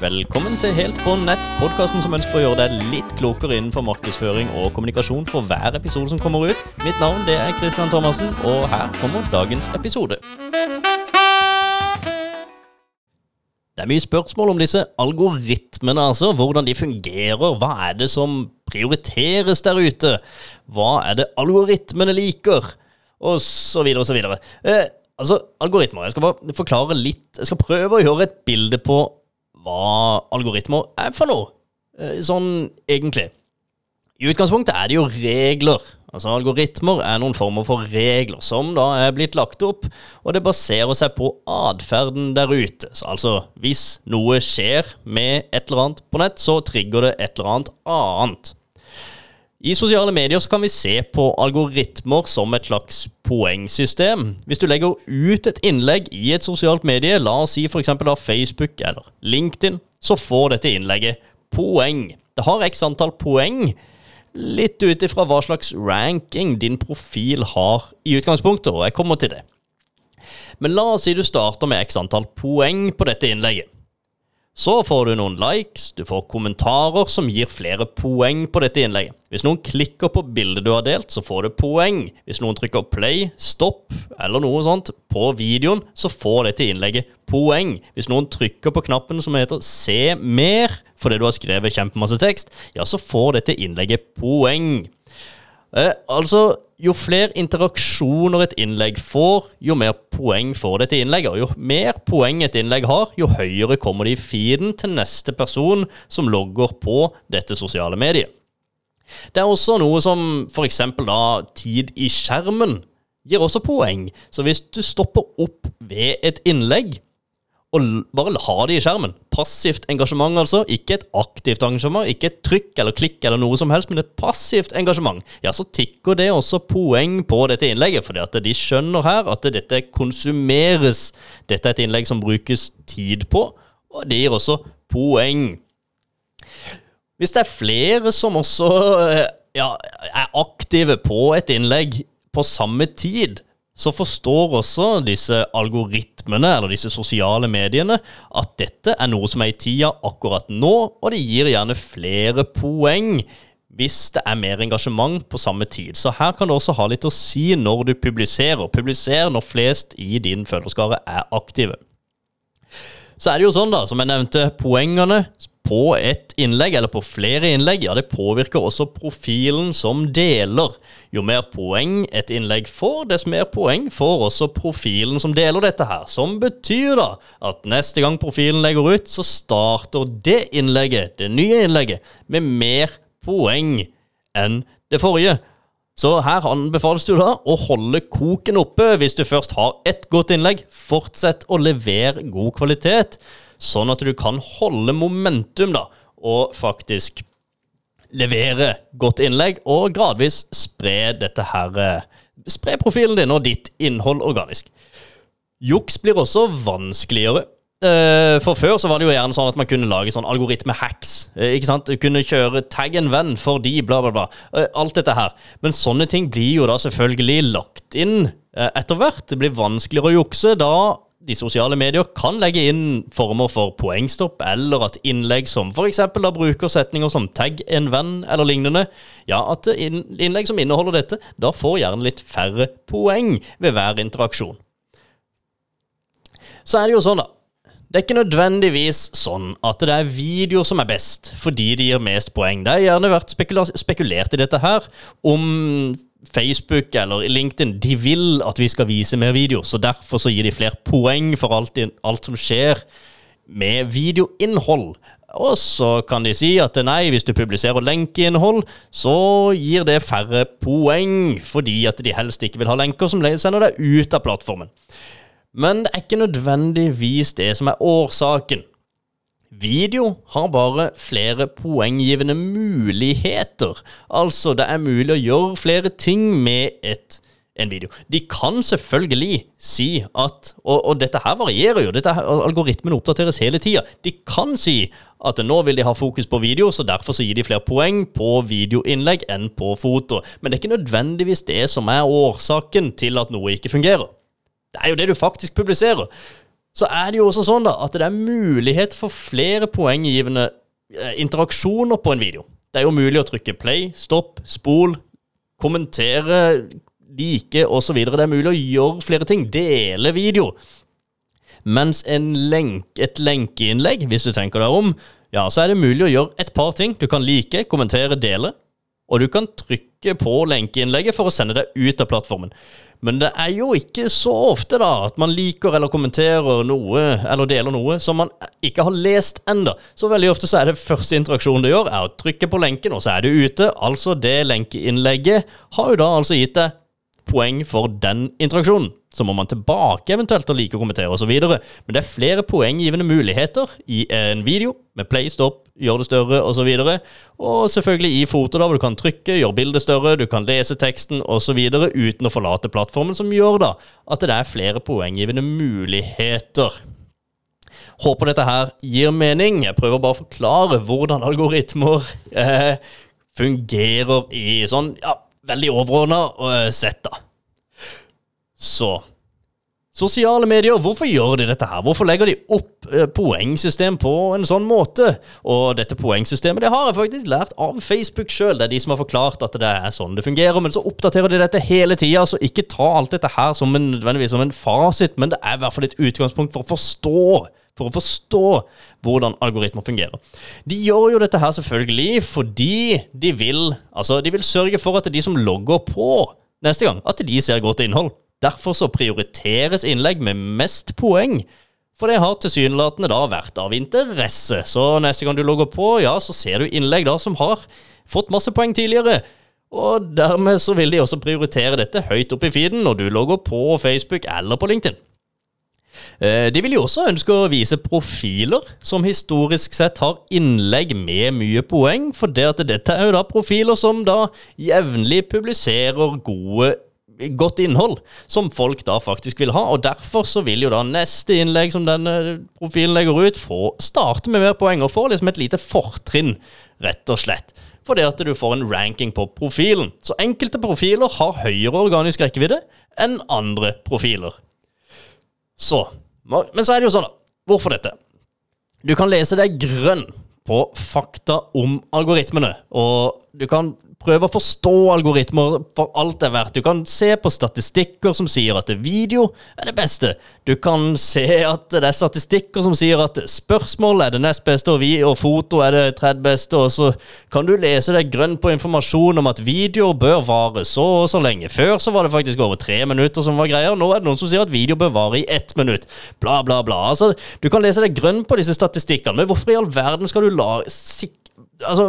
Velkommen til Helt på nett, podkasten som ønsker å gjøre deg litt klokere innenfor markedsføring og kommunikasjon for hver episode som kommer ut. Mitt navn det er Christian Thomassen, og her kommer dagens episode. Det er mye spørsmål om disse algoritmene, altså. Hvordan de fungerer. Hva er det som prioriteres der ute? Hva er det algoritmene liker? Og så videre og så videre. Eh, altså, algoritmer Jeg skal bare forklare litt Jeg skal prøve å gjøre et bilde på hva algoritmer er for noe. Eh, sånn egentlig. I utgangspunktet er det jo regler. Altså Algoritmer er noen former for regler som da er blitt lagt opp, og det baserer seg på atferden der ute. Så altså, hvis noe skjer med et eller annet på nett, så trigger det et eller annet annet. I sosiale medier så kan vi se på algoritmer som et slags poengsystem. Hvis du legger ut et innlegg i et sosialt medie, la oss si f.eks. av Facebook eller LinkedIn, så får dette innlegget poeng. Det har x antall poeng, litt ut ifra hva slags ranking din profil har i utgangspunktet, og jeg kommer til det. Men la oss si du starter med x antall poeng på dette innlegget. Så får du noen likes, du får kommentarer som gir flere poeng på dette innlegget. Hvis noen klikker på bildet du har delt, så får du poeng. Hvis noen trykker play, stopp eller noe sånt på videoen, så får dette innlegget poeng. Hvis noen trykker på knappen som heter se mer fordi du har skrevet kjempemasse tekst, ja, så får dette innlegget poeng. Eh, altså, jo flere interaksjoner et innlegg får, jo mer poeng får dette innlegget. Og jo mer poeng et innlegg har, jo høyere kommer det i feeden til neste person som logger på dette sosiale mediet. Det er også noe som f.eks. da tid i skjermen gir også poeng. Så hvis du stopper opp ved et innlegg, og bare ha det i skjermen. Passivt engasjement, altså. Ikke et aktivt engasjement, ikke et trykk eller klikk eller noe som helst, men et passivt engasjement. Ja, så tikker det også poeng på dette innlegget, fordi at de skjønner her at dette konsumeres. Dette er et innlegg som brukes tid på, og det gir også poeng. Hvis det er flere som også eh, ja, er aktive på et innlegg på samme tid, så forstår også disse algoritmene, eller disse sosiale mediene, at dette er noe som er i tida akkurat nå, og det gir gjerne flere poeng hvis det er mer engasjement på samme tid. Så her kan det også ha litt å si når du publiserer. Publiser når flest i din følgerskare er aktive. Så er det jo sånn, da, som jeg nevnte, poengene på et innlegg, eller på flere innlegg, ja, det påvirker også profilen som deler. Jo mer poeng et innlegg får, dess mer poeng får også profilen som deler dette her. Som betyr da at neste gang profilen legger ut, så starter det innlegget, det nye innlegget, med mer poeng enn det forrige. Så her anbefales du da å holde koken oppe hvis du først har ett godt innlegg. Fortsett å levere god kvalitet sånn at du kan holde momentum da, og faktisk levere godt innlegg og gradvis spre dette her eh, Spre profilen din og ditt innhold organisk. Juks blir også vanskeligere. Eh, for før så var det jo gjerne sånn at man kunne lage sånn algoritme-hacks. Eh, ikke sant? Du kunne kjøre 'tagg en venn fordi bla, bla, bla'. Alt dette her. Men sånne ting blir jo da selvfølgelig lagt inn etter hvert. Det blir vanskeligere å jukse. Da de sosiale medier kan legge inn former for poengstopp, eller at innlegg som f.eks. bruker setninger som 'tagg en venn' eller lignende, ja, at innlegg som inneholder dette, da får gjerne litt færre poeng ved hver interaksjon. Så er det jo sånn, da. Det er ikke nødvendigvis sånn at det er videoer som er best fordi de gir mest poeng. Det har gjerne vært spekulert i dette her, om Facebook eller LinkedIn de vil at vi skal vise mer video, så derfor så gir de flere poeng for alt, alt som skjer med videoinnhold. Og så kan de si at nei, hvis du publiserer lenkeinnhold, så gir det færre poeng, fordi at de helst ikke vil ha lenker som sender deg ut av plattformen. Men det er ikke nødvendigvis det som er årsaken. Video har bare flere poenggivende muligheter. Altså, det er mulig å gjøre flere ting med et, en video. De kan selvfølgelig si at Og, og dette her varierer jo. Dette her, algoritmen oppdateres hele tida. De kan si at nå vil de ha fokus på video, så derfor så gir de flere poeng på videoinnlegg enn på foto. Men det er ikke nødvendigvis det som er årsaken til at noe ikke fungerer. Det er jo det du faktisk publiserer. så er det jo også sånn da at det er mulighet for flere poenggivende eh, interaksjoner på en video. Det er jo mulig å trykke play, stopp, spol, kommentere, like osv. Det er mulig å gjøre flere ting. Dele video. Mens lenk, et lenkeinnlegg, hvis du tenker deg om, ja, så er det mulig å gjøre et par ting. Du kan like, kommentere, dele. Og du kan trykke på lenkeinnlegget for å sende deg ut av plattformen. Men det er jo ikke så ofte da at man liker eller kommenterer noe eller deler noe som man ikke har lest enda. Så veldig ofte så er det første interaksjonen du gjør, er å trykke på lenken, og så er du ute. Altså det lenkeinnlegget har jo da altså gitt deg poeng for den interaksjonen. Så må man tilbake eventuelt og like og kommentere osv. Men det er flere poenggivende muligheter i en video med play, stop, gjør det større osv. Og, så og selvfølgelig i foto, da, hvor du kan trykke, gjøre bildet større, du kan lese teksten osv. uten å forlate plattformen, som gjør da at det er flere poenggivende muligheter. Håper dette her gir mening. Jeg prøver bare å forklare hvordan algoritmer eh, fungerer i sånn ja, veldig overordna eh, sett, da. Så Sosiale medier, hvorfor gjør de dette her? Hvorfor legger de opp eh, poengsystem på en sånn måte? Og dette poengsystemet det har jeg faktisk lært av Facebook sjøl. Det er de som har forklart at det er sånn det fungerer. Men så oppdaterer de dette hele tida, så ikke ta alt dette her som en, nødvendigvis som en fasit, men det er i hvert fall et utgangspunkt for å forstå for å forstå hvordan algoritmer fungerer. De gjør jo dette her selvfølgelig fordi de vil, altså de vil sørge for at de som logger på neste gang, at de ser godt innhold. Derfor så prioriteres innlegg med mest poeng. For det har tilsynelatende da vært av interesse. Så neste gang du logger på, ja, så ser du innlegg da som har fått masse poeng tidligere. Og dermed så vil de også prioritere dette høyt opp i feeden når du logger på Facebook eller på LinkedIn. Eh, de vil jo også ønske å vise profiler som historisk sett har innlegg med mye poeng, for det at dette er jo da profiler som da jevnlig publiserer gode godt innhold som folk da faktisk vil ha. Og derfor så vil jo da neste innlegg som denne profilen legger ut, få starte med mer poeng og få liksom et lite fortrinn, rett og slett. Fordi at du får en ranking på profilen. Så enkelte profiler har høyere organisk rekkevidde enn andre profiler. Så Men så er det jo sånn, da. Hvorfor dette? Du kan lese deg grønn på fakta om algoritmene, og du kan prøve å forstå algoritmer for alt det er verdt. Du kan se på statistikker som sier at video er det beste. Du kan se at det er statistikker som sier at spørsmål er det nest beste, og, vi, og foto er det tredje beste. Og så kan du lese deg grønn på informasjon om at videoer bør vare så og så lenge. Før så var det faktisk over tre minutter som var greia. Nå er det noen som sier at video bør vare i ett minutt. Bla, bla, bla. Altså, du kan lese deg grønn på disse statistikkene, men hvorfor i all verden skal du la Altså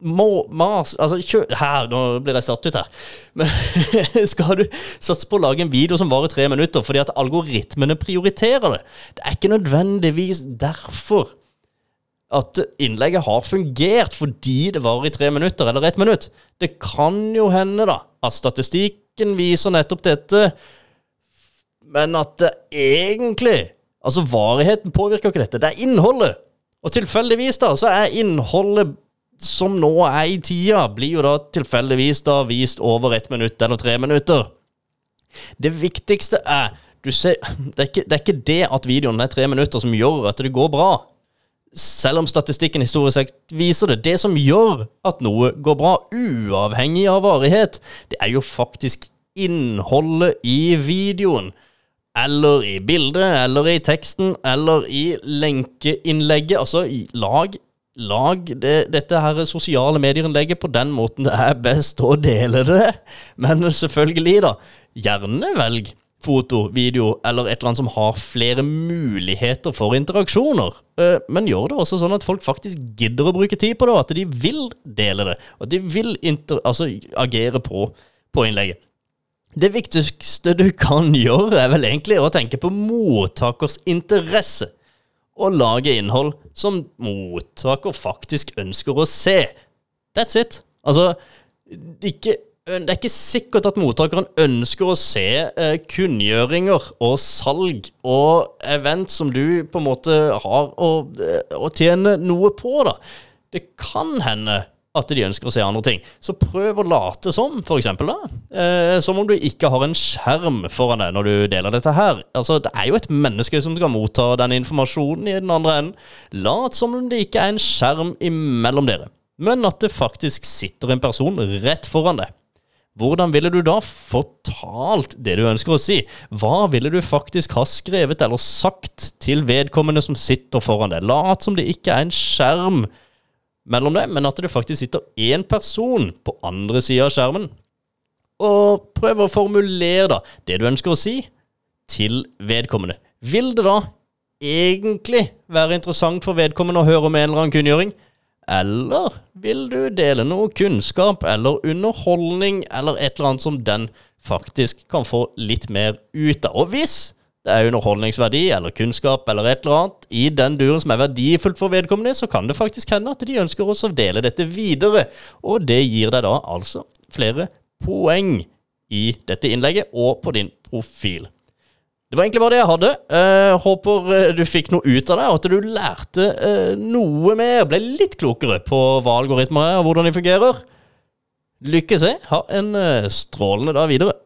må, mas, altså, kjø, her, Nå blir jeg satt ut her. Men skal du satse på å lage en video som varer tre minutter fordi at algoritmene prioriterer det? Det er ikke nødvendigvis derfor at innlegget har fungert fordi det varer i tre minutter eller ett minutt. Det kan jo hende da at statistikken viser nettopp dette, men at det egentlig Altså, varigheten påvirker ikke dette. Det er innholdet. Og tilfeldigvis da, så er innholdet som nå er i tida, blir jo da tilfeldigvis da vist over ett minutt eller tre minutter. Det viktigste er ser, det, er ikke, det er ikke det at videoen er tre minutter som gjør at det går bra. Selv om statistikken historisk sett viser det. Det som gjør at noe går bra, uavhengig av varighet, det er jo faktisk innholdet i videoen. Eller i bildet, eller i teksten, eller i lenkeinnlegget. Altså, lag lag det, dette her sosiale medier-innlegget på den måten det er best å dele det. Men selvfølgelig, da. Gjerne velg foto, video eller et eller annet som har flere muligheter for interaksjoner. Eh, men gjør det også sånn at folk faktisk gidder å bruke tid på det, og at de vil dele det. Og at de vil altså, agere på, på innlegget. Det viktigste du kan gjøre, er vel egentlig å tenke på mottakers interesse og lage innhold som mottaker faktisk ønsker å se. That's it. Altså, det er ikke, det er ikke sikkert at mottakeren ønsker å se eh, kunngjøringer og salg og event som du på en måte har å, eh, å tjene noe på, da. Det kan hende at de ønsker å se andre ting. Så prøv å late som, for eksempel, da. Eh, som om du ikke har en skjerm foran deg når du deler dette her. Altså, det er jo et menneske som skal motta den informasjonen i den andre enden. Lat som om det ikke er en skjerm imellom dere, men at det faktisk sitter en person rett foran deg. Hvordan ville du da fortalt det du ønsker å si? Hva ville du faktisk ha skrevet eller sagt til vedkommende som sitter foran deg? Lat som det ikke er en skjerm mellom det, men at det faktisk sitter én person på andre sida av skjermen. Og prøv å formulere da det du ønsker å si, til vedkommende. Vil det da egentlig være interessant for vedkommende å høre om en eller annen kunngjøring? Eller vil du dele noe kunnskap eller underholdning eller et eller annet som den faktisk kan få litt mer ut av? Og hvis det er underholdningsverdi eller kunnskap eller et eller annet i den duren som er verdifullt for vedkommende, så kan det faktisk hende at de ønsker også å dele dette videre. Og det gir deg da altså flere poeng i dette innlegget og på din profil. Det var egentlig bare det jeg hadde. Eh, håper uh, du fikk noe ut av det, og at du lærte eh, noe mer. Ble litt klokere på hva algoritmer er, og hvordan de fungerer. Lykke til. Ha en strålende dag videre.